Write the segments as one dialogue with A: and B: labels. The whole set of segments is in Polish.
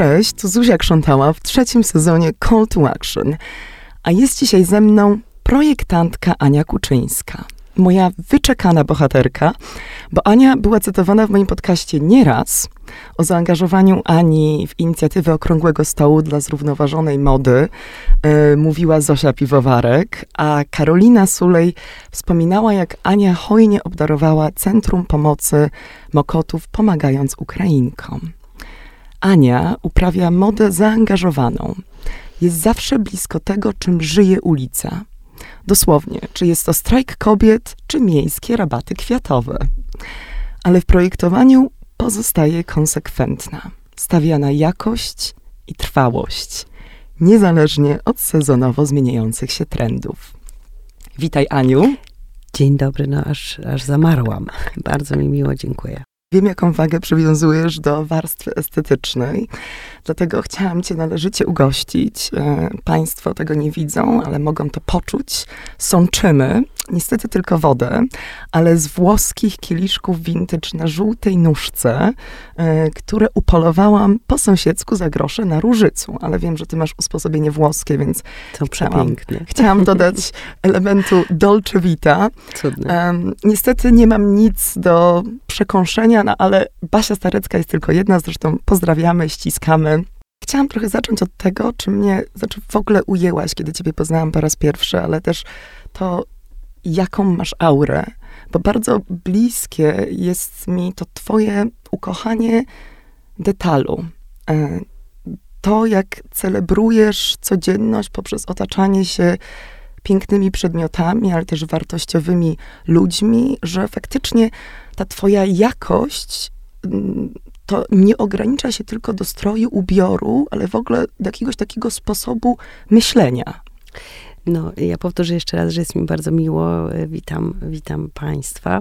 A: Cześć, to Zuzia Krzątała w trzecim sezonie Call to Action. A jest dzisiaj ze mną projektantka Ania Kuczyńska. Moja wyczekana bohaterka, bo Ania była cytowana w moim podcaście nieraz o zaangażowaniu Ani w inicjatywę Okrągłego Stołu dla Zrównoważonej Mody. Yy, mówiła Zosia Piwowarek, a Karolina Sulej wspominała, jak Ania hojnie obdarowała Centrum Pomocy Mokotów, pomagając Ukrainkom. Ania uprawia modę zaangażowaną. Jest zawsze blisko tego, czym żyje ulica. Dosłownie, czy jest to strajk kobiet, czy miejskie rabaty kwiatowe. Ale w projektowaniu pozostaje konsekwentna. Stawia na jakość i trwałość, niezależnie od sezonowo zmieniających się trendów. Witaj, Aniu.
B: Dzień dobry, no aż, aż zamarłam. Bardzo mi miło, dziękuję.
A: Wiem, jaką wagę przywiązujesz do warstwy estetycznej, dlatego chciałam Cię należycie ugościć. E, państwo tego nie widzą, ale mogą to poczuć. Sączymy, niestety tylko wodę, ale z włoskich kieliszków vintage na żółtej nóżce, e, które upolowałam po sąsiedzku za grosze na Różycu. Ale wiem, że Ty masz usposobienie włoskie, więc
B: to chciałam,
A: chciałam dodać elementu dolce vita.
B: Cudne.
A: niestety nie mam nic do przekąszenia ale Basia Starecka jest tylko jedna, zresztą pozdrawiamy, ściskamy. Chciałam trochę zacząć od tego, czy mnie, znaczy w ogóle ujęłaś, kiedy ciebie poznałam po raz pierwszy, ale też to, jaką masz aurę, bo bardzo bliskie jest mi to twoje ukochanie detalu. E, to, jak celebrujesz codzienność poprzez otaczanie się pięknymi przedmiotami, ale też wartościowymi ludźmi, że faktycznie ta twoja jakość mm, to nie ogranicza się tylko do stroju, ubioru, ale w ogóle do jakiegoś takiego sposobu myślenia.
B: No, ja powtórzę jeszcze raz, że jest mi bardzo miło. Witam, witam Państwa.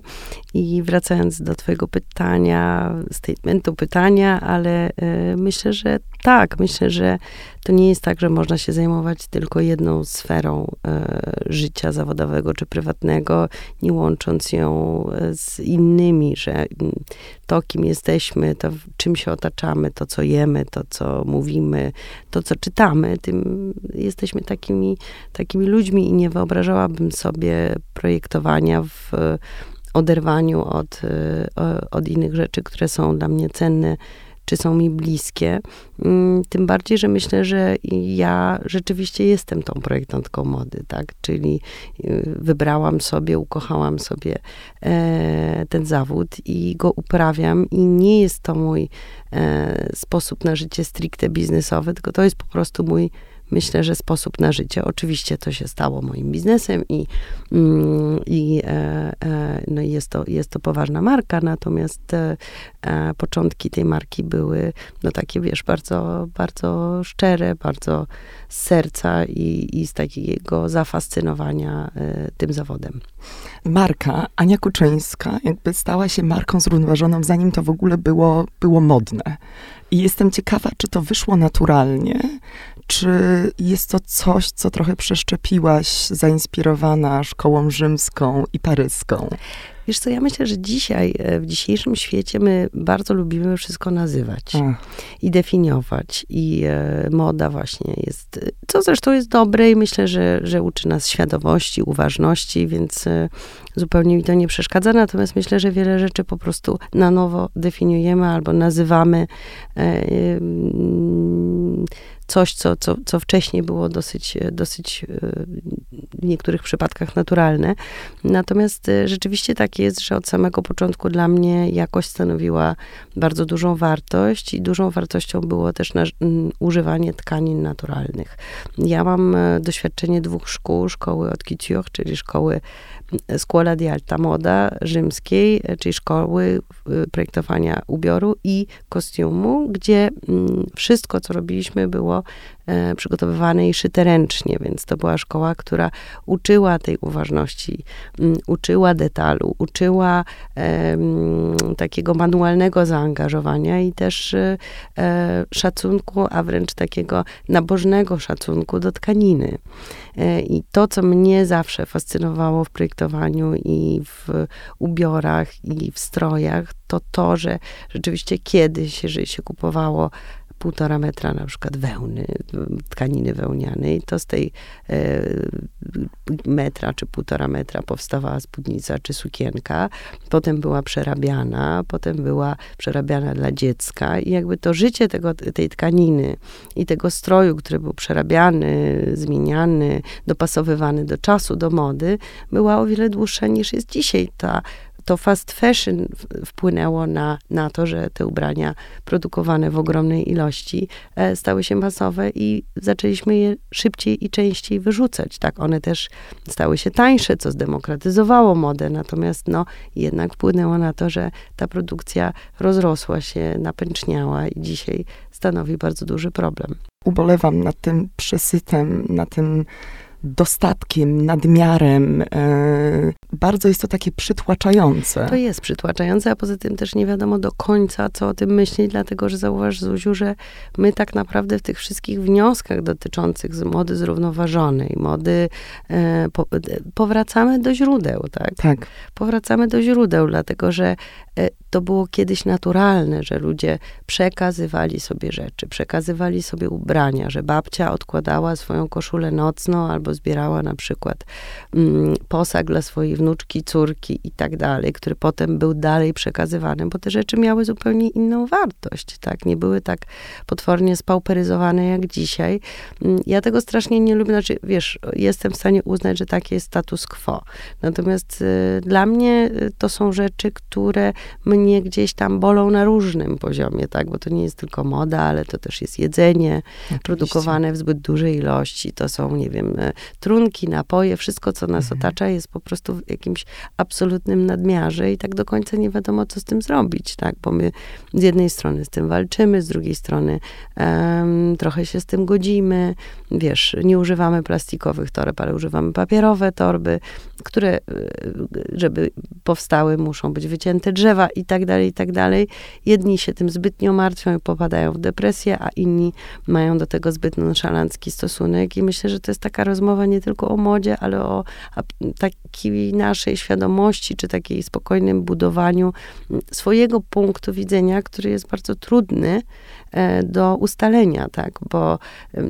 B: I wracając do Twojego pytania, statementu pytania, ale y, myślę, że tak, myślę, że to nie jest tak, że można się zajmować tylko jedną sferą e, życia zawodowego czy prywatnego, nie łącząc ją e, z innymi, że to, kim jesteśmy, to czym się otaczamy, to, co jemy, to, co mówimy, to, co czytamy, tym jesteśmy takimi, takimi ludźmi i nie wyobrażałabym sobie projektowania w oderwaniu od, e, od innych rzeczy, które są dla mnie cenne czy są mi bliskie. Mm, tym bardziej, że myślę, że ja rzeczywiście jestem tą projektantką mody, tak? Czyli y, wybrałam sobie, ukochałam sobie e, ten zawód i go uprawiam i nie jest to mój e, sposób na życie stricte biznesowy, tylko to jest po prostu mój myślę, że sposób na życie. Oczywiście to się stało moim biznesem i, mm, i e, e, no jest, to, jest to poważna marka, natomiast e, początki tej marki były no takie, wiesz, bardzo, bardzo szczere, bardzo z serca i, i z takiego zafascynowania tym zawodem.
A: Marka Ania Kuczyńska jakby stała się marką zrównoważoną, zanim to w ogóle było, było modne. I jestem ciekawa, czy to wyszło naturalnie, czy jest to coś, co trochę przeszczepiłaś, zainspirowana szkołą rzymską i paryską?
B: Wiesz co, ja myślę, że dzisiaj, e, w dzisiejszym świecie my bardzo lubimy wszystko nazywać Ach. i definiować. I e, moda właśnie jest, co zresztą jest dobre i myślę, że, że uczy nas świadomości, uważności, więc e, zupełnie mi to nie przeszkadza. Natomiast myślę, że wiele rzeczy po prostu na nowo definiujemy albo nazywamy. E, coś, co, co, co wcześniej było dosyć, dosyć e, w niektórych przypadkach naturalne. Natomiast e, rzeczywiście tak jest, że od samego początku dla mnie jakość stanowiła bardzo dużą wartość i dużą wartością było też na, używanie tkanin naturalnych. Ja mam e, doświadczenie dwóch szkół, szkoły od Couture, czyli szkoły Scuola di Alta Moda rzymskiej, czyli szkoły projektowania ubioru i kostiumu, gdzie wszystko, co robiliśmy, było e, przygotowywane i szyte ręcznie, więc to była szkoła, która uczyła tej uważności, m, uczyła detalu, uczyła e, takiego manualnego zaangażowania i też e, szacunku, a wręcz takiego nabożnego szacunku do tkaniny. E, I to, co mnie zawsze fascynowało w projektowaniu i w ubiorach i w strojach, to to, że rzeczywiście kiedyś, jeżeli się kupowało półtora metra na przykład wełny, tkaniny wełnianej, to z tej e, metra czy półtora metra powstawała spódnica czy sukienka, potem była przerabiana, potem była przerabiana dla dziecka i jakby to życie tego, tej tkaniny i tego stroju, który był przerabiany, zmieniany, dopasowywany do czasu, do mody, była o wiele dłuższa niż jest dzisiaj. Ta to fast fashion wpłynęło na, na to, że te ubrania produkowane w ogromnej ilości e, stały się masowe i zaczęliśmy je szybciej i częściej wyrzucać. Tak, one też stały się tańsze, co zdemokratyzowało modę, natomiast no, jednak wpłynęło na to, że ta produkcja rozrosła się, napęczniała i dzisiaj stanowi bardzo duży problem.
A: Ubolewam nad tym przesytem, na tym dostatkiem, nadmiarem. E, bardzo jest to takie przytłaczające.
B: To jest przytłaczające, a poza tym też nie wiadomo do końca, co o tym myśleć, dlatego że zauważ, Zuziu, że my tak naprawdę w tych wszystkich wnioskach dotyczących mody zrównoważonej, mody, e, po, powracamy do źródeł, tak?
A: Tak.
B: Powracamy do źródeł, dlatego że e, to było kiedyś naturalne, że ludzie przekazywali sobie rzeczy, przekazywali sobie ubrania, że babcia odkładała swoją koszulę nocną albo zbierała na przykład mm, posag dla swojej wnuczki, córki i tak dalej, który potem był dalej przekazywany, bo te rzeczy miały zupełnie inną wartość, tak? Nie były tak potwornie spauperyzowane jak dzisiaj. Mm, ja tego strasznie nie lubię, znaczy, wiesz, jestem w stanie uznać, że taki jest status quo. Natomiast y, dla mnie y, to są rzeczy, które mnie gdzieś tam bolą na różnym poziomie, tak? Bo to nie jest tylko moda, ale to też jest jedzenie Oczywiście. produkowane w zbyt dużej ilości. To są, nie wiem, e, trunki, napoje, wszystko, co nas mhm. otacza, jest po prostu w jakimś absolutnym nadmiarze i tak do końca nie wiadomo, co z tym zrobić, tak? Bo my z jednej strony z tym walczymy, z drugiej strony um, trochę się z tym godzimy. Wiesz, nie używamy plastikowych toreb, ale używamy papierowe torby, które, e, żeby powstały, muszą być wycięte drzewa i tak dalej, i tak dalej. Jedni się tym zbytnio martwią i popadają w depresję, a inni mają do tego zbyt nonszalancki stosunek i myślę, że to jest taka rozmowa nie tylko o modzie, ale o takiej naszej świadomości, czy takiej spokojnym budowaniu swojego punktu widzenia, który jest bardzo trudny, do ustalenia, tak, bo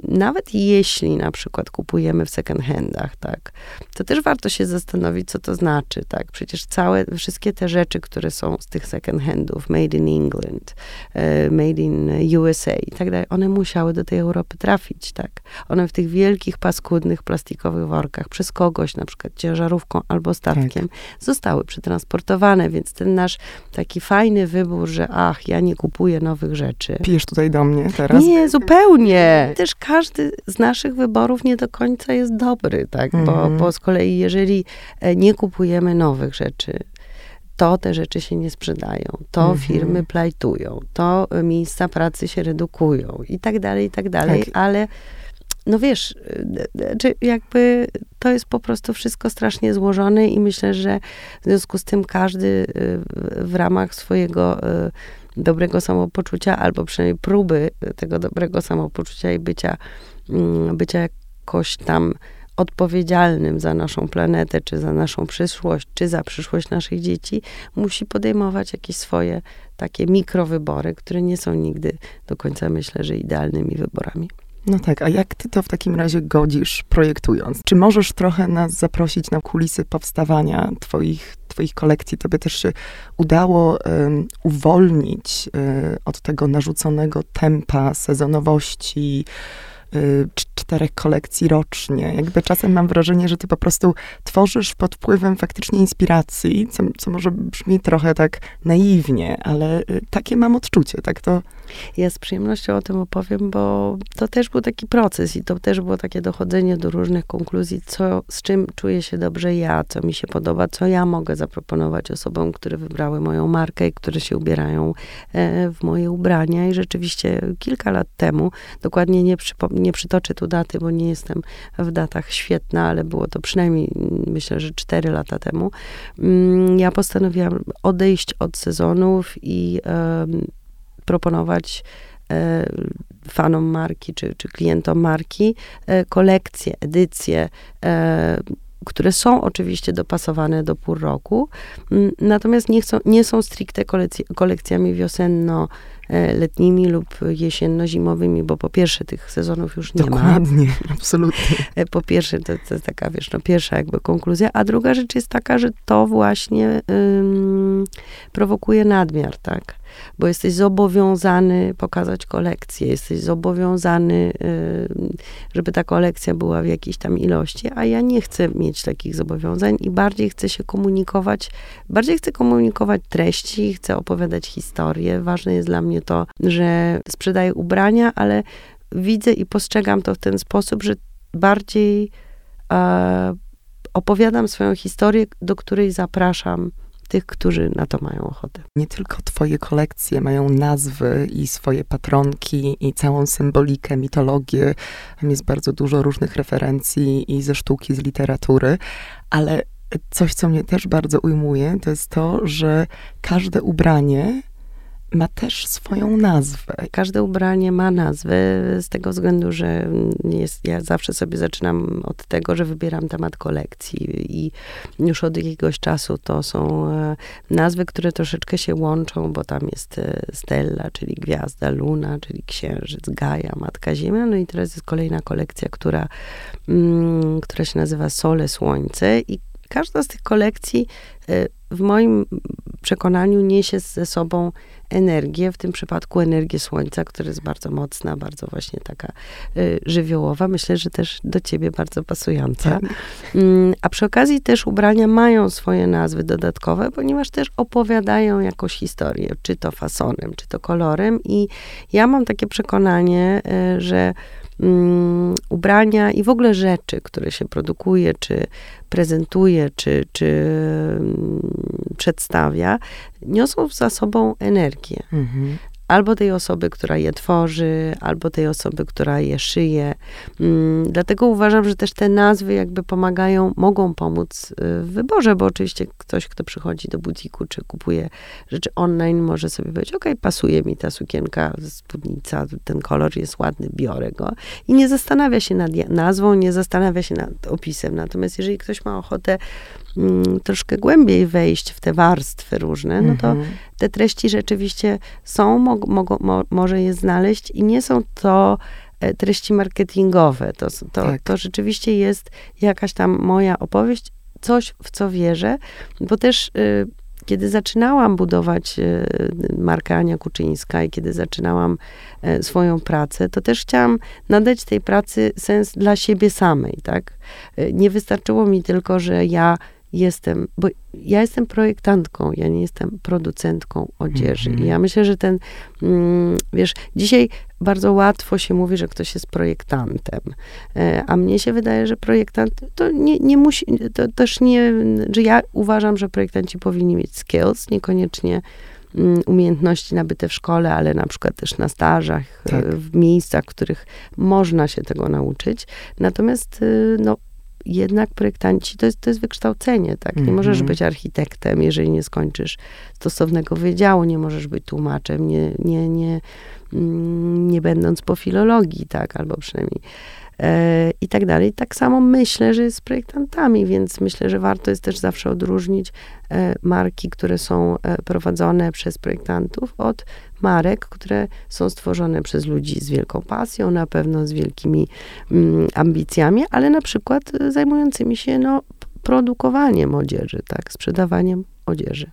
B: nawet jeśli na przykład kupujemy w second handach, tak, to też warto się zastanowić, co to znaczy, tak, przecież całe, wszystkie te rzeczy, które są z tych second handów, made in England, e, made in USA i tak dalej, one musiały do tej Europy trafić, tak, one w tych wielkich, paskudnych, plastikowych workach przez kogoś, na przykład ciężarówką albo statkiem, tak. zostały przetransportowane, więc ten nasz taki fajny wybór, że ach, ja nie kupuję nowych rzeczy.
A: Pijesz tutaj do mnie teraz.
B: Nie, zupełnie. Też każdy z naszych wyborów nie do końca jest dobry, tak? Bo, mhm. bo z kolei, jeżeli e, nie kupujemy nowych rzeczy, to te rzeczy się nie sprzedają, to mhm. firmy plajtują, to miejsca pracy się redukują i tak dalej, i tak dalej, tak. ale no wiesz, e, czy jakby to jest po prostu wszystko strasznie złożone i myślę, że w związku z tym każdy e, w ramach swojego dobrego samopoczucia, albo przynajmniej próby tego dobrego samopoczucia i bycia, mm, bycia jakoś tam odpowiedzialnym za naszą planetę, czy za naszą przyszłość, czy za przyszłość naszych dzieci, musi podejmować jakieś swoje takie mikrowybory, które nie są nigdy do końca, myślę, że idealnymi wyborami.
A: No tak, a jak ty to w takim razie godzisz, projektując? Czy możesz trochę nas zaprosić na kulisy powstawania twoich, twoich kolekcji? Tobie też się udało um, uwolnić um, od tego narzuconego tempa, sezonowości, Y, czterech kolekcji rocznie. Jakby czasem mam wrażenie, że ty po prostu tworzysz pod wpływem faktycznie inspiracji, co, co może brzmi trochę tak naiwnie, ale y, takie mam odczucie, tak to...
B: Ja z przyjemnością o tym opowiem, bo to też był taki proces i to też było takie dochodzenie do różnych konkluzji, co, z czym czuję się dobrze ja, co mi się podoba, co ja mogę zaproponować osobom, które wybrały moją markę i które się ubierają e, w moje ubrania. I rzeczywiście kilka lat temu, dokładnie nie przypomnę, nie przytoczę tu daty, bo nie jestem w datach świetna, ale było to przynajmniej myślę, że 4 lata temu. Mm, ja postanowiłam odejść od sezonów i proponować e, fanom marki czy, czy klientom marki e, kolekcje, edycje, e, które są oczywiście dopasowane do pół roku, natomiast nie, chcą, nie są stricte kolekcjami wiosenno e, letnimi lub jesienno-zimowymi, bo po pierwsze tych sezonów już nie
A: Dokładnie,
B: ma.
A: Dokładnie, absolutnie.
B: Po pierwsze, to, to jest taka, wiesz, no pierwsza jakby konkluzja, a druga rzecz jest taka, że to właśnie ym, prowokuje nadmiar, tak? Bo jesteś zobowiązany pokazać kolekcję, jesteś zobowiązany, żeby ta kolekcja była w jakiejś tam ilości, a ja nie chcę mieć takich zobowiązań i bardziej chcę się komunikować, bardziej chcę komunikować treści, chcę opowiadać historię. Ważne jest dla mnie to, że sprzedaję ubrania, ale widzę i postrzegam to w ten sposób, że bardziej e, opowiadam swoją historię, do której zapraszam tych, którzy na to mają ochotę.
A: Nie tylko twoje kolekcje mają nazwy i swoje patronki i całą symbolikę, mitologię. Tam jest bardzo dużo różnych referencji i ze sztuki, z literatury, ale coś, co mnie też bardzo ujmuje, to jest to, że każde ubranie ma też swoją nazwę.
B: Każde ubranie ma nazwę z tego względu, że jest, ja zawsze sobie zaczynam od tego, że wybieram temat kolekcji i już od jakiegoś czasu to są e, nazwy, które troszeczkę się łączą, bo tam jest e, Stella, czyli gwiazda, Luna, czyli księżyc, Gaja, Matka Ziemia, no i teraz jest kolejna kolekcja, która, mm, która się nazywa Sole Słońce i każda z tych kolekcji e, w moim przekonaniu niesie ze sobą energię, w tym przypadku energię słońca, która jest bardzo mocna, bardzo właśnie taka y, żywiołowa. Myślę, że też do ciebie bardzo pasująca. Tak. Mm, a przy okazji też ubrania mają swoje nazwy dodatkowe, ponieważ też opowiadają jakąś historię, czy to fasonem, czy to kolorem i ja mam takie przekonanie, y, że um, ubrania i w ogóle rzeczy, które się produkuje, czy prezentuje, czy, czy um, przedstawia, niosą za sobą energię. Mhm albo tej osoby, która je tworzy, albo tej osoby, która je szyje. Mm, dlatego uważam, że też te nazwy jakby pomagają, mogą pomóc y, w wyborze, bo oczywiście ktoś, kto przychodzi do butiku, czy kupuje rzeczy online, może sobie powiedzieć, ok, pasuje mi ta sukienka, spódnica, ten kolor jest ładny, biorę go. I nie zastanawia się nad nazwą, nie zastanawia się nad opisem. Natomiast jeżeli ktoś ma ochotę mm, troszkę głębiej wejść w te warstwy różne, no to mhm. te treści rzeczywiście są, mo, mo, mo, może je znaleźć i nie są to e, treści marketingowe. To, to, tak. to rzeczywiście jest jakaś tam moja opowieść, coś, w co wierzę, bo też y, kiedy zaczynałam budować y, markę Ania Kuczyńska i kiedy zaczynałam y, swoją pracę, to też chciałam nadać tej pracy sens dla siebie samej, tak? Nie wystarczyło mi tylko, że ja jestem, bo ja jestem projektantką, ja nie jestem producentką odzieży. Mm -hmm. Ja myślę, że ten, mm, wiesz, dzisiaj bardzo łatwo się mówi, że ktoś jest projektantem, e, a mnie się wydaje, że projektant to nie, nie musi, to też nie, że ja uważam, że projektanci powinni mieć skills, niekoniecznie mm, umiejętności nabyte w szkole, ale na przykład też na stażach, e, tak. w miejscach, w których można się tego nauczyć. Natomiast y, no, jednak projektanci to jest, to jest wykształcenie, tak? Nie mm -hmm. możesz być architektem, jeżeli nie skończysz stosownego wydziału, nie możesz być tłumaczem, nie, nie, nie, mm, nie będąc po filologii, tak? Albo przynajmniej i tak dalej. Tak samo myślę, że jest z projektantami, więc myślę, że warto jest też zawsze odróżnić e, marki, które są e, prowadzone przez projektantów od marek, które są stworzone przez ludzi z wielką pasją, na pewno z wielkimi mm, ambicjami, ale na przykład zajmującymi się no, produkowaniem odzieży, tak, sprzedawaniem odzieży.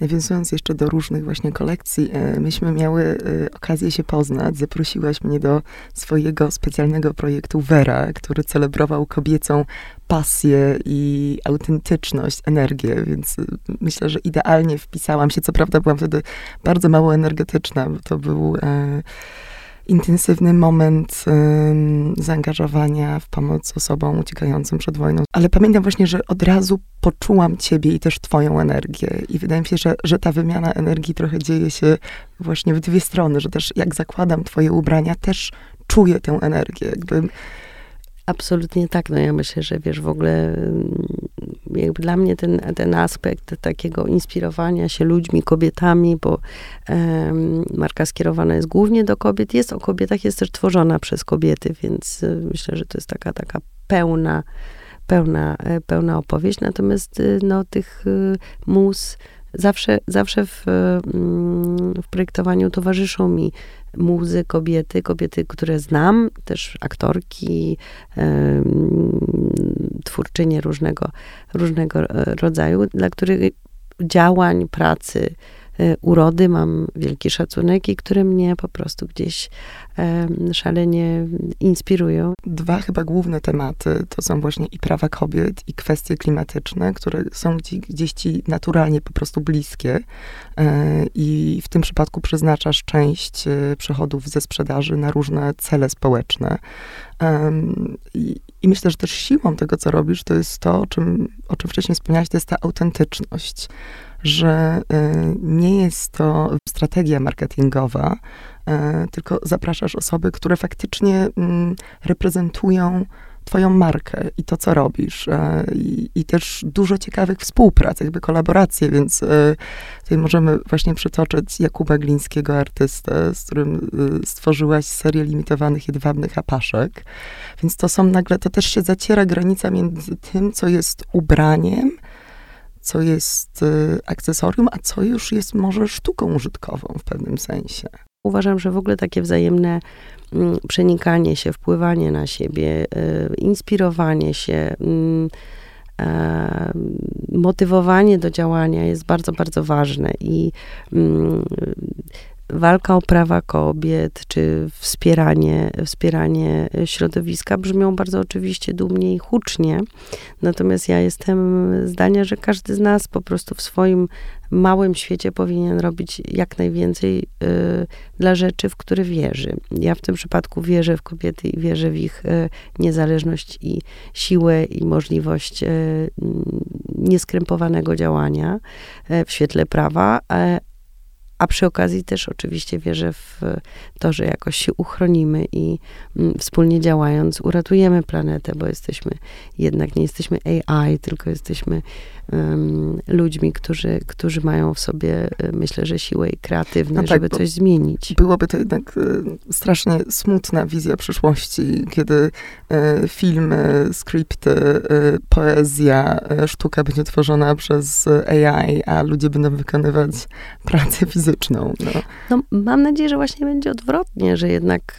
A: Nawiązując jeszcze do różnych właśnie kolekcji, e, myśmy miały e, okazję się poznać. Zaprosiłaś mnie do swojego specjalnego projektu Vera, który celebrował kobiecą pasję i autentyczność, energię, więc e, myślę, że idealnie wpisałam się. Co prawda byłam wtedy bardzo mało energetyczna, bo to był intensywny moment zaangażowania w pomoc osobom uciekającym przed wojną. Ale pamiętam właśnie, że od razu poczułam ciebie i też twoją energię. I wydaje mi się, że, że ta wymiana energii trochę dzieje się właśnie w dwie strony, że też jak zakładam twoje ubrania, też czuję tę energię. Jakby
B: Absolutnie tak. No ja myślę, że wiesz, w ogóle jakby dla mnie ten, ten aspekt takiego inspirowania się ludźmi, kobietami, bo um, marka skierowana jest głównie do kobiet, jest o kobietach, jest też tworzona przez kobiety, więc y, myślę, że to jest taka, taka pełna, pełna, e, pełna opowieść. Natomiast y, no, tych mus zawsze, zawsze w, mm, w projektowaniu towarzyszą mi muzy, kobiety, kobiety, które znam, też aktorki, twórczynie różnego, różnego e, rodzaju, dla których działań, pracy, urody mam wielki szacunek i które mnie po prostu gdzieś szalenie inspirują.
A: Dwa chyba główne tematy to są właśnie i prawa kobiet, i kwestie klimatyczne, które są gdzieś, gdzieś ci naturalnie po prostu bliskie. E, I w tym przypadku przeznaczasz część e, przychodów ze sprzedaży na różne cele społeczne. I, I, myślę, że też siłą tego, co robisz, to jest to, o czym, o czym wcześniej wspomniałaś, to jest ta autentyczność że y, nie jest to strategia marketingowa, y, tylko zapraszasz osoby, które faktycznie mm, reprezentują Twoją markę i to, co robisz. Y, I, też dużo ciekawych współprac, jakby kolaboracje, więc tutaj możemy właśnie przytoczyć Jakuba Glińskiego, artystę, z którym stworzyłaś serię limitowanych jedwabnych apaszek. Więc to są nagle, to też się zaciera granica między tym, co jest ubraniem, co jest y, akcesorium, a co już jest może sztuką użytkową w pewnym sensie.
B: Uważam, że w ogóle takie wzajemne mm, przenikanie się, wpływanie na siebie, y, inspirowanie się, mm, e, motywowanie do działania jest bardzo, bardzo ważne i mm, walka o prawa kobiet, czy wspieranie, wspieranie środowiska brzmią bardzo oczywiście dumnie i hucznie. Natomiast ja jestem zdania, że każdy z nas po prostu w swoim małym świecie powinien robić jak najwięcej y, dla rzeczy, w które wierzy. Ja w tym przypadku wierzę w kobiety i wierzę w ich y, niezależność i siłę i możliwość y, nieskrępowanego działania y, w świetle prawa, a przy okazji też oczywiście wierzę w to, że jakoś się uchronimy i mm, wspólnie działając uratujemy planetę, bo jesteśmy jednak nie jesteśmy AI, tylko jesteśmy um, ludźmi, którzy, którzy mają w sobie, y, myślę, że siłę i kreatywność, no tak, żeby coś zmienić.
A: Byłoby to jednak y, strasznie smutna wizja przyszłości, kiedy y, filmy, skrypty, poezja, sztuka będzie tworzona przez AI, a ludzie będą wykonywać pracę fizyczną. No.
B: no mam nadzieję, że właśnie będzie odwrotnie, że jednak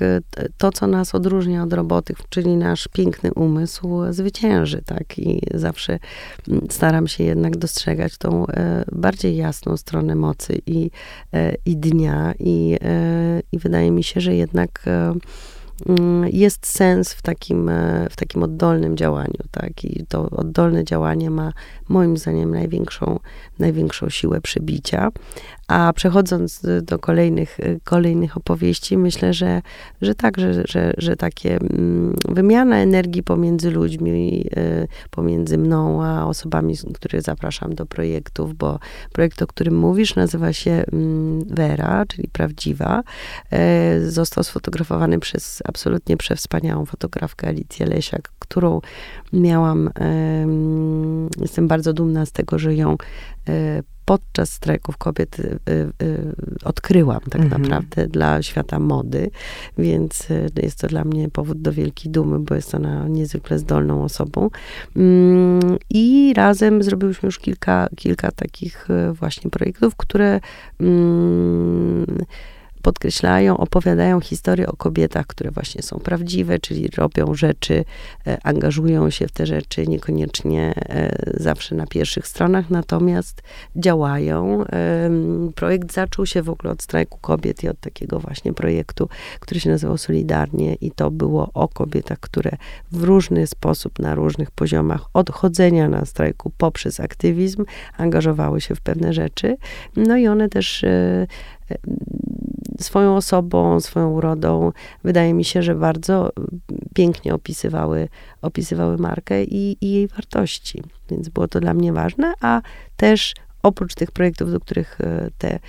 B: to, co nas odróżnia od robotyk, czyli nasz piękny umysł, zwycięży, tak? I zawsze mm, staram się jednak dostrzegać tą e, bardziej jasną stronę mocy i, e, i dnia. I, e, I wydaje mi się, że jednak mm, jest sens w takim, w takim oddolnym działaniu, tak? I to oddolne działanie ma moim zdaniem największą, największą siłę przebicia. A przechodząc do kolejnych, kolejnych opowieści, myślę, że, że tak, że, że, że takie mm, wymiana energii pomiędzy ludźmi, y, pomiędzy mną a osobami, które zapraszam do projektów, bo projekt, o którym mówisz, nazywa się mm, Vera, czyli prawdziwa. E, został sfotografowany przez absolutnie przewspaniałą fotografkę Alicję Lesiak, którą miałam, jestem bardzo dumna z tego, że ją e, podczas strajków kobiet y, y, odkryłam tak mhm. naprawdę dla świata mody, więc y, jest to dla mnie powód do wielkiej dumy, bo jest ona niezwykle zdolną osobą. Mm, I razem zrobiłyśmy już kilka, kilka takich właśnie projektów, które mm, podkreślają, opowiadają historie o kobietach, które właśnie są prawdziwe, czyli robią rzeczy, e, angażują się w te rzeczy, niekoniecznie e, zawsze na pierwszych stronach, natomiast działają. Projekt zaczął się w ogóle od strajku kobiet i od takiego właśnie projektu, który się nazywał Solidarnie i to było o kobietach, które w różny sposób, na różnych poziomach odchodzenia na strajku poprzez aktywizm angażowały się w pewne rzeczy. No i one też e, swoją osobą, swoją urodą, wydaje mi się, że bardzo pięknie opisywały, opisywały markę i, i jej wartości. Więc było to dla mnie ważne, a też oprócz tych projektów, do których e, te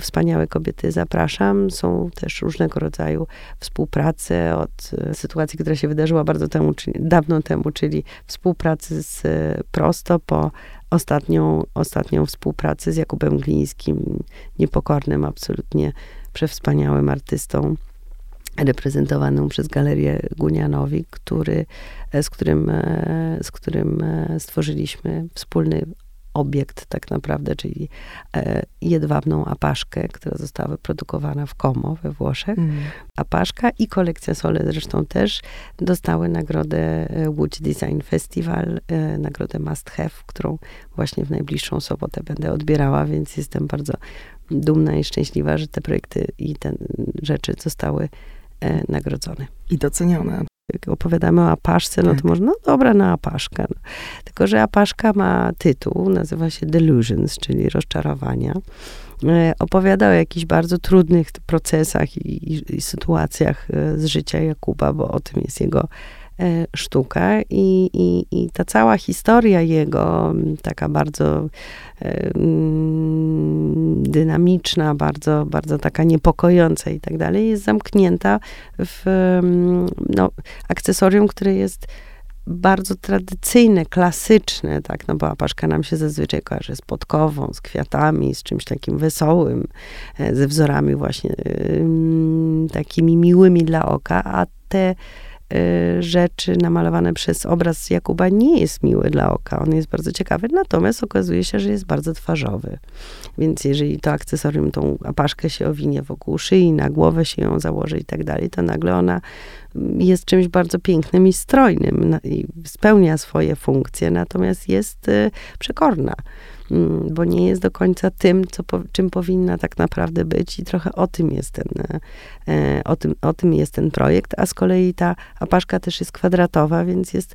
B: wspaniałe kobiety zapraszam, są też różnego rodzaju współprace od sytuacji, która się wydarzyła bardzo temu, dawno temu, czyli współpracy z Prosto po ostatnią, ostatnią współpracę z Jakubem Glińskim, niepokornym, absolutnie przewspaniałym artystą, reprezentowaną przez Galerię Gunianowi, który, z, którym, z którym stworzyliśmy wspólny obiekt tak naprawdę, czyli e, jedwabną apaszkę, która została wyprodukowana w Como we Włoszech. Mm. Apaszka i kolekcja Sole zresztą też dostały nagrodę e, Łódź Design Festival, e, nagrodę Must Have, którą właśnie w najbliższą sobotę będę odbierała, więc jestem bardzo dumna i szczęśliwa, że te projekty i te rzeczy zostały nagrodzone.
A: I docenione.
B: Jak opowiadamy o apaszce, no tak. to można, no dobra, na apaszkę. Tylko, że apaszka ma tytuł, nazywa się Delusions, czyli rozczarowania. E, opowiada o jakichś bardzo trudnych procesach i, i, i sytuacjach e, z życia Jakuba, bo o tym jest jego sztukę i, i, i ta cała historia jego, taka bardzo e, dynamiczna, bardzo, bardzo taka niepokojąca i tak dalej, jest zamknięta w no, akcesorium, które jest bardzo tradycyjne, klasyczne, tak, no bo apaszka nam się zazwyczaj kojarzy z podkową, z kwiatami, z czymś takim wesołym, e, ze wzorami właśnie takimi miłymi dla oka, a te rzeczy namalowane przez obraz Jakuba nie jest miły dla oka. On jest bardzo ciekawy, natomiast okazuje się, że jest bardzo twarzowy. Więc jeżeli to akcesorium, tą apaszkę się owinie wokół szyi, na głowę się ją założy i tak dalej, to nagle ona jest czymś bardzo pięknym i strojnym i spełnia swoje funkcje, natomiast jest y, przekorna. Mm, bo nie jest do końca tym, co, czym powinna tak naprawdę być i trochę o tym jest ten, e, o tym, o tym jest ten projekt, a z kolei ta apaszka też jest kwadratowa, więc jest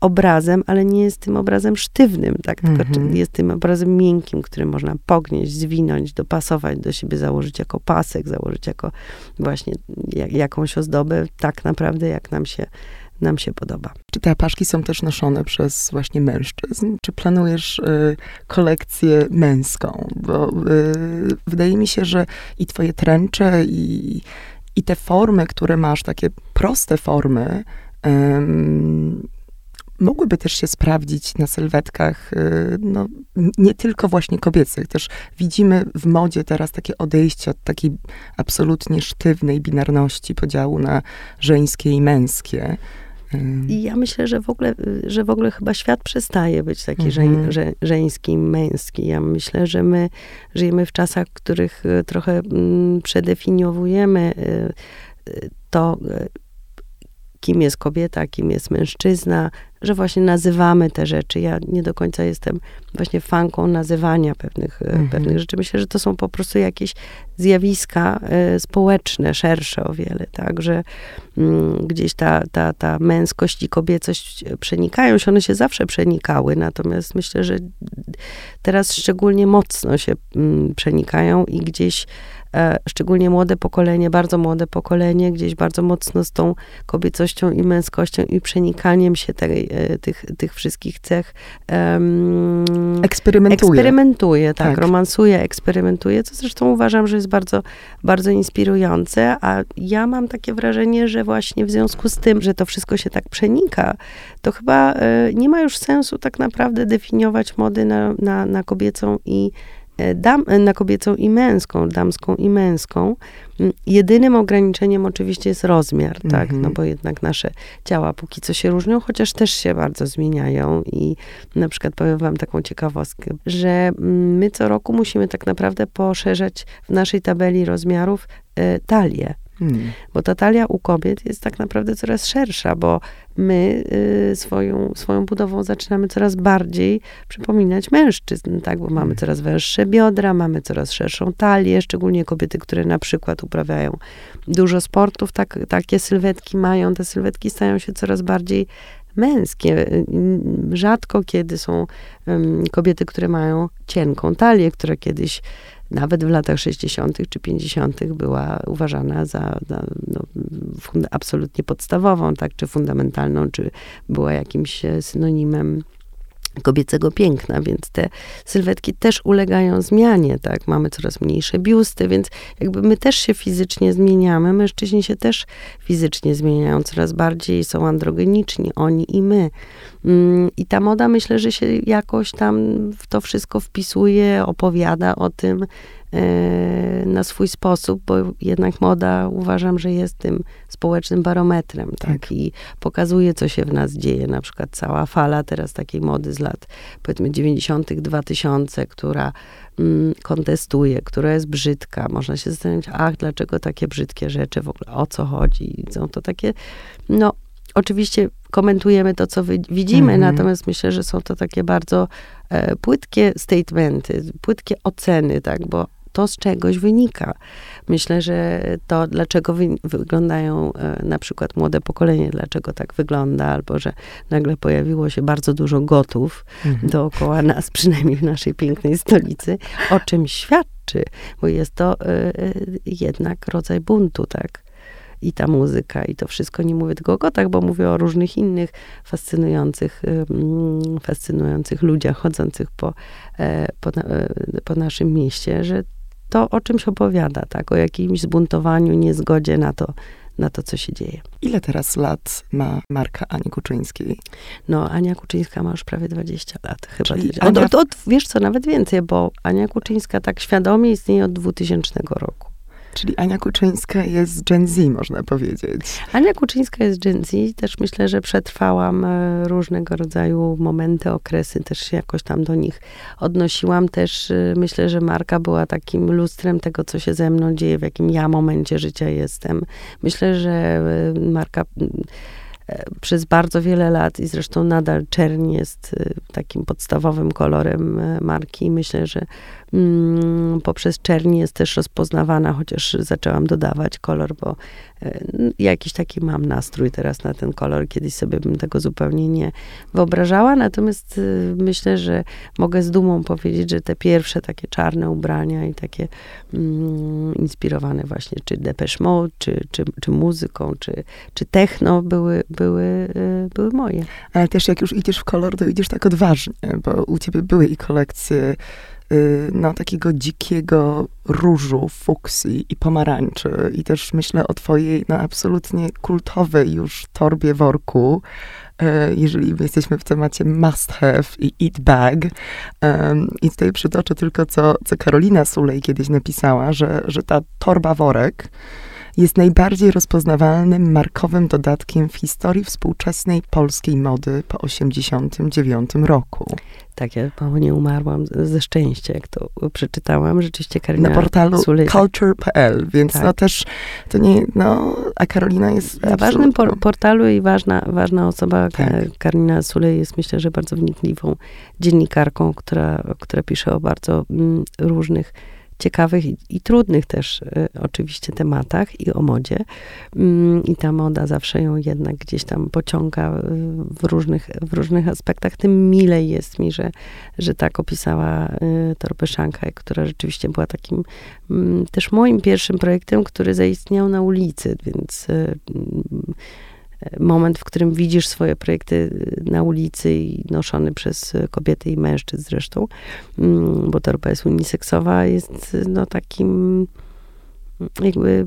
B: obrazem, ale nie jest tym obrazem sztywnym, tak? Tylko mm -hmm. jest tym obrazem miękkim, który można pognieść, zwinąć, dopasować do siebie, założyć jako pasek, założyć jako właśnie jak, jakąś ozdobę, tak naprawdę jak nam się nam się podoba.
A: Czy te apaszki są też noszone przez właśnie mężczyzn? Czy planujesz y, kolekcję męską? Bo y, wydaje mi się, że i twoje tręcze, i, i te formy, które masz, takie proste formy, mogłyby też się sprawdzić na sylwetkach, y, no, nie tylko właśnie kobiecych. Też widzimy w modzie teraz takie odejście od takiej absolutnie sztywnej binarności podziału na żeńskie i męskie.
B: I ja myślę, że w ogóle, że w ogóle chyba świat przestaje być taki mhm. żeń, żeński, męski. Ja myślę, że my żyjemy w czasach, w których e, trochę mm, przedefiniowujemy e, to, e, kim jest kobieta, kim jest mężczyzna, że właśnie nazywamy te rzeczy. Ja nie do końca jestem właśnie fanką nazywania pewnych, mhm. pewnych rzeczy. Myślę, że to są po prostu jakieś zjawiska y, społeczne, szersze o wiele, tak, że y, gdzieś ta, ta, ta męskość i kobiecość przenikają się, one się zawsze przenikały, natomiast myślę, że teraz szczególnie mocno się y, przenikają i gdzieś E, szczególnie młode pokolenie, bardzo młode pokolenie, gdzieś bardzo mocno z tą kobiecością i męskością i przenikaniem się tej, e, tych, tych wszystkich cech
A: um, eksperymentuje.
B: Eksperymentuje, tak, tak, romansuje, eksperymentuje, co zresztą uważam, że jest bardzo, bardzo inspirujące, a ja mam takie wrażenie, że właśnie w związku z tym, że to wszystko się tak przenika, to chyba e, nie ma już sensu tak naprawdę definiować mody na, na, na kobiecą i E, dam, e, na kobiecą i męską, damską i męską. Mm, jedynym ograniczeniem oczywiście jest rozmiar, mm -hmm. tak, mhm. no bo jednak nasze ciała póki co się różnią, chociaż też się bardzo zmieniają i na przykład powiem wam taką ciekawostkę, że mm, my co roku musimy tak naprawdę poszerzać w naszej tabeli rozmiarów e, talię. Hmm. Bo ta talia u kobiet jest tak naprawdę coraz szersza, bo my y, swoją, swoją budową zaczynamy coraz bardziej przypominać mężczyzn, tak? Bo mamy hmm. coraz węższe biodra, mamy coraz szerszą talię, szczególnie kobiety, które na przykład uprawiają dużo sportów, tak, takie sylwetki mają. Te sylwetki stają się coraz bardziej męskie. Y, rzadko kiedy są um, kobiety, które mają cienką talię, która kiedyś nawet w latach 60. czy 50. była uważana za, za no, absolutnie podstawową, tak, czy fundamentalną, czy była jakimś synonimem kobiecego piękna, więc te sylwetki też ulegają zmianie, tak? Mamy coraz mniejsze biusty, więc jakby my też się fizycznie zmieniamy, mężczyźni się też fizycznie zmieniają, coraz bardziej są androgeniczni, oni i my. Mm, I ta moda myślę, że się jakoś tam w to wszystko wpisuje, opowiada o tym, na swój sposób, bo jednak moda uważam, że jest tym społecznym barometrem, tak? tak? I pokazuje, co się w nas dzieje. Na przykład cała fala teraz takiej mody z lat, powiedzmy, 90., 2000, która mm, kontestuje, która jest brzydka. Można się zastanawiać, ach, dlaczego takie brzydkie rzeczy, w ogóle o co chodzi. Są to takie, no, oczywiście komentujemy to, co widzimy, mm -hmm. natomiast myślę, że są to takie bardzo e, płytkie statementy, płytkie oceny, tak, bo to z czegoś wynika. Myślę, że to, dlaczego wy, wyglądają e, na przykład młode pokolenie, dlaczego tak wygląda, albo że nagle pojawiło się bardzo dużo gotów mhm. dookoła nas, przynajmniej w naszej pięknej stolicy, o czym świadczy, bo jest to e, jednak rodzaj buntu, tak? i ta muzyka, i to wszystko. Nie mówię tylko o kotach, bo mówię o różnych innych fascynujących, fascynujących ludziach chodzących po, po, po naszym mieście, że to o czymś opowiada, tak? O jakimś zbuntowaniu, niezgodzie na to, na to, co się dzieje.
A: Ile teraz lat ma marka Ani Kuczyńskiej?
B: No, Ania Kuczyńska ma już prawie 20 lat chyba. Ania... Od, od, od, wiesz co, nawet więcej, bo Ania Kuczyńska tak świadomie istnieje od 2000 roku.
A: Czyli Ania Kuczyńska jest Gen Z, można powiedzieć.
B: Ania Kuczyńska jest Gen Z. Też myślę, że przetrwałam e, różnego rodzaju momenty, okresy. Też się jakoś tam do nich odnosiłam. Też e, myślę, że Marka była takim lustrem tego, co się ze mną dzieje, w jakim ja momencie życia jestem. Myślę, że e, Marka przez bardzo wiele lat i zresztą nadal czerń jest takim podstawowym kolorem marki. Myślę, że poprzez czerni jest też rozpoznawana, chociaż zaczęłam dodawać kolor, bo e, jakiś taki mam nastrój teraz na ten kolor. Kiedyś sobie bym tego zupełnie nie wyobrażała, natomiast y, myślę, że mogę z dumą powiedzieć, że te pierwsze takie czarne ubrania i takie mm, inspirowane właśnie czy Depeche Mode, czy, czy, czy muzyką, czy, czy techno były, były, y, były moje.
A: Ale też jak już idziesz w kolor, to idziesz tak odważnie, bo u ciebie były i kolekcje no, takiego dzikiego różu, fuksji i pomarańczy. I też myślę o twojej no, absolutnie kultowej już torbie worku, y, jeżeli jesteśmy w temacie must have i eat bag. I tutaj przytoczę tylko, co, co Karolina Sulej kiedyś napisała, że, że ta torba worek jest najbardziej rozpoznawalnym markowym dodatkiem w historii współczesnej polskiej mody po 1989 roku.
B: Tak, ja mało nie umarłam ze szczęścia, jak to przeczytałam. Rzeczywiście Karolina
A: Na portalu culture.pl, więc tak. no też to nie, no, a Karolina jest
B: Na ważnym por portalu i ważna, ważna osoba, tak. Karolina Sulej jest myślę, że bardzo wnikliwą dziennikarką, która, która pisze o bardzo mm, różnych ciekawych i, i trudnych też y, oczywiście tematach i o modzie. Mm, I ta moda zawsze ją jednak gdzieś tam pociąga y, w różnych, w różnych aspektach. Tym milej jest mi, że, że tak opisała y, Torpę Shanghai, która rzeczywiście była takim mm, też moim pierwszym projektem, który zaistniał na ulicy, więc moment, w którym widzisz swoje projekty na ulicy i noszony przez kobiety i mężczyzn zresztą, mm, bo torba jest uniseksowa, jest no takim jakby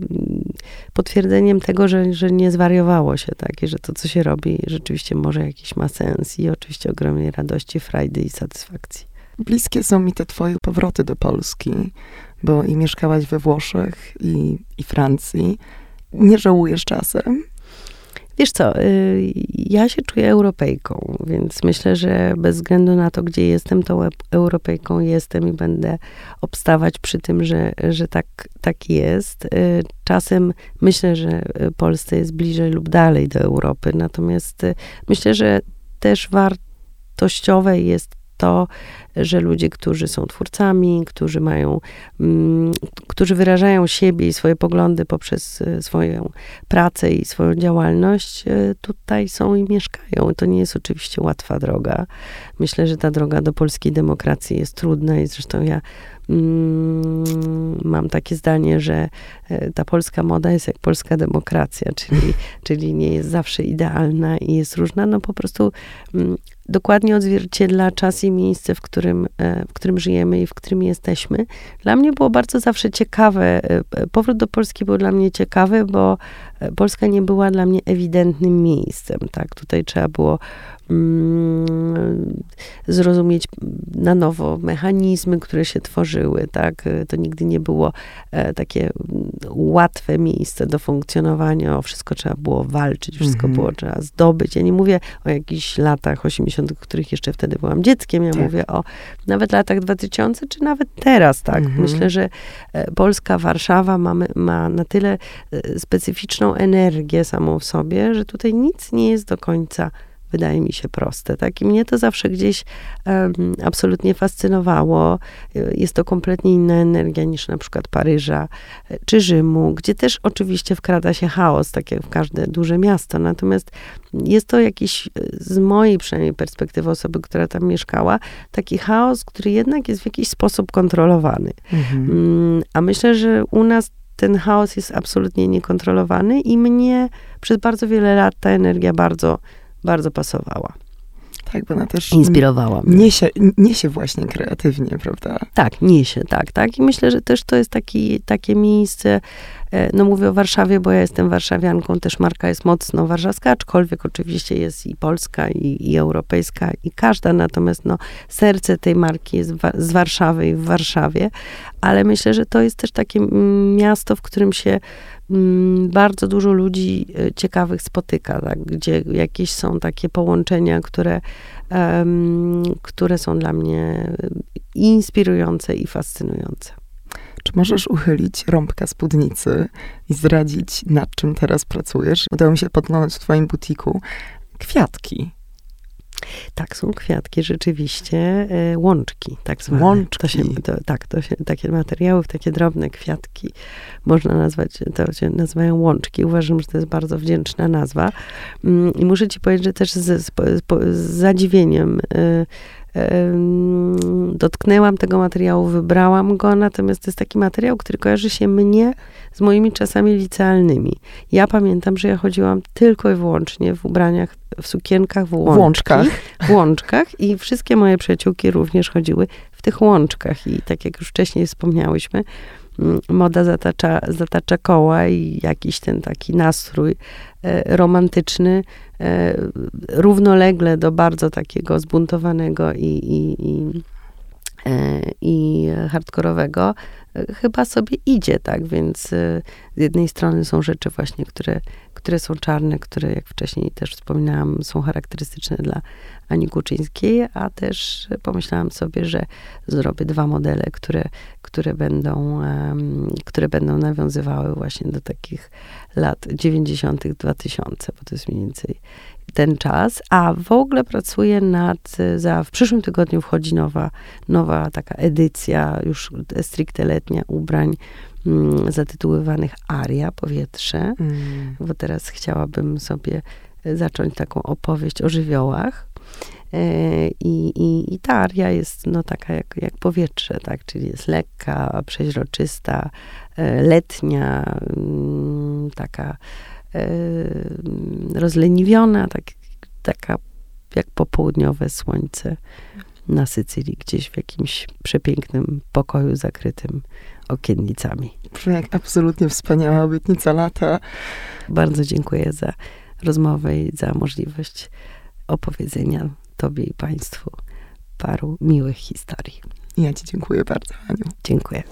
B: potwierdzeniem tego, że, że nie zwariowało się, tak, i że to, co się robi, rzeczywiście może jakiś ma sens i oczywiście ogromnej radości, frajdy i satysfakcji.
A: Bliskie są mi te twoje powroty do Polski, bo i mieszkałaś we Włoszech i, i Francji. Nie żałujesz czasem?
B: Wiesz co, y, ja się czuję Europejką, więc myślę, że bez względu na to, gdzie jestem, to Europejką jestem i będę obstawać przy tym, że, że tak, tak jest. Y, czasem myślę, że Polsce jest bliżej lub dalej do Europy, natomiast y, myślę, że też wartościowe jest to, że ludzie, którzy są twórcami, którzy mają, mm, którzy wyrażają siebie i swoje poglądy poprzez e, swoją pracę i swoją działalność, e, tutaj są i mieszkają. To nie jest oczywiście łatwa droga. Myślę, że ta droga do polskiej demokracji jest trudna i zresztą ja mam takie zdanie, że e, ta polska moda jest jak polska demokracja, czyli, czyli nie jest zawsze idealna i jest różna, no po prostu mm, dokładnie odzwierciedla czas i miejsce, w którym, e, w którym żyjemy i w którym jesteśmy. Dla mnie było bardzo zawsze ciekawe, e, powrót do Polski był dla mnie ciekawy, bo Polska nie była dla mnie ewidentnym miejscem, tak, tutaj trzeba było mm, zrozumieć na nowo mechanizmy, które się tworzyły, tak? To nigdy nie było e, takie mm, łatwe miejsce do funkcjonowania, o wszystko trzeba było walczyć, wszystko
A: Mhm.
B: było trzeba zdobyć. Ja nie mówię o jakichś latach 80., w których jeszcze wtedy byłam dzieckiem, ja
A: Tak.
B: mówię o nawet latach 2000, czy nawet teraz, tak?
A: Mhm.
B: Myślę, że e, Polska, Warszawa mamy, ma na tyle e, specyficzną energię samą w sobie, że tutaj nic nie jest do końca wydaje mi się proste, tak? I mnie to zawsze gdzieś em, absolutnie fascynowało. Jest to kompletnie inna energia niż na przykład Paryża e, czy Rzymu, gdzie też oczywiście wkrada się chaos, tak jak w każde duże miasto. Natomiast jest to jakiś, e, z mojej przynajmniej perspektywy osoby, która tam mieszkała, taki chaos, który jednak jest w jakiś sposób kontrolowany.
A: Mhm.
B: Mm, A myślę, że u nas ten chaos jest absolutnie niekontrolowany i mnie przez bardzo wiele lat ta energia bardzo, bardzo pasowała.
A: Tak, bo ona też
B: Inspirowała mnie.
A: niesie, niesie właśnie kreatywnie, prawda?
B: Tak, niesie, tak, tak. I myślę, że też to jest taki, takie miejsce, no mówię o Warszawie, bo ja jestem warszawianką, też marka jest mocno warszawska, aczkolwiek oczywiście jest i polska, i, i europejska, i każda, natomiast no, serce tej marki jest wa- z Warszawy i w Warszawie, ale myślę, że to jest też takie mm, miasto, w którym się mm, bardzo dużo ludzi e, ciekawych spotyka, tak? gdzie jakieś są takie połączenia, które, em, które są dla mnie i inspirujące i fascynujące.
A: Czy możesz uchylić rąbka spódnicy i zdradzić, nad czym teraz pracujesz? Udało mi się podglądać w twoim butiku kwiatki.
B: Tak, są kwiatki rzeczywiście, e, łączki tak zwane.
A: Łączki.
B: To się, to, tak, to się, takie materiały, takie drobne kwiatki można nazwać, to się nazywają łączki. Uważam, że to jest bardzo wdzięczna nazwa. Mm, I muszę ci powiedzieć, że też z, z, z zadziwieniem em, dotknęłam tego materiału, wybrałam go, natomiast to jest taki materiał, który kojarzy się mnie z moimi czasami licealnymi. Ja pamiętam, że ja chodziłam tylko i wyłącznie w ubraniach, w sukienkach, w łączki,
A: łączkach.
B: w łączkach i wszystkie moje przyjaciółki również chodziły w tych łączkach i tak jak już wcześniej wspomniałyśmy, moda zatacza, zatacza koła i jakiś ten taki nastrój e, romantyczny e, równolegle do bardzo takiego zbuntowanego i, i, i, e, i hardkorowego chyba sobie idzie, tak, więc e, z jednej strony są rzeczy właśnie, które, które są czarne, które jak wcześniej też wspominałam, są charakterystyczne dla Ani Kuczyńskiej, a też pomyślałam sobie, że zrobię dwa modele, które, które, będą, które będą nawiązywały właśnie do takich lat 90., 2000, bo to jest mniej więcej ten czas, a w ogóle pracuję nad, e, za, w przyszłym tygodniu wchodzi nowa, nowa taka edycja, już stricte letnia ubrań mm, zatytułowanych Aria, powietrze,
A: Mm.
B: bo teraz chciałabym sobie e, zacząć taką opowieść o żywiołach. E, I, i, I ta aria jest no, taka jak, jak powietrze, tak? czyli jest lekka, przeźroczysta, e, letnia, mm, taka rozleniwiona, tak, taka jak popołudniowe słońce na Sycylii, gdzieś w jakimś przepięknym pokoju zakrytym okiennicami.
A: Brzmi jak absolutnie wspaniała obietnica lata.
B: Bardzo dziękuję za rozmowę i za możliwość opowiedzenia Tobie i Państwu paru miłych historii.
A: Ja ci dziękuję bardzo, Aniu.
B: Dziękuję.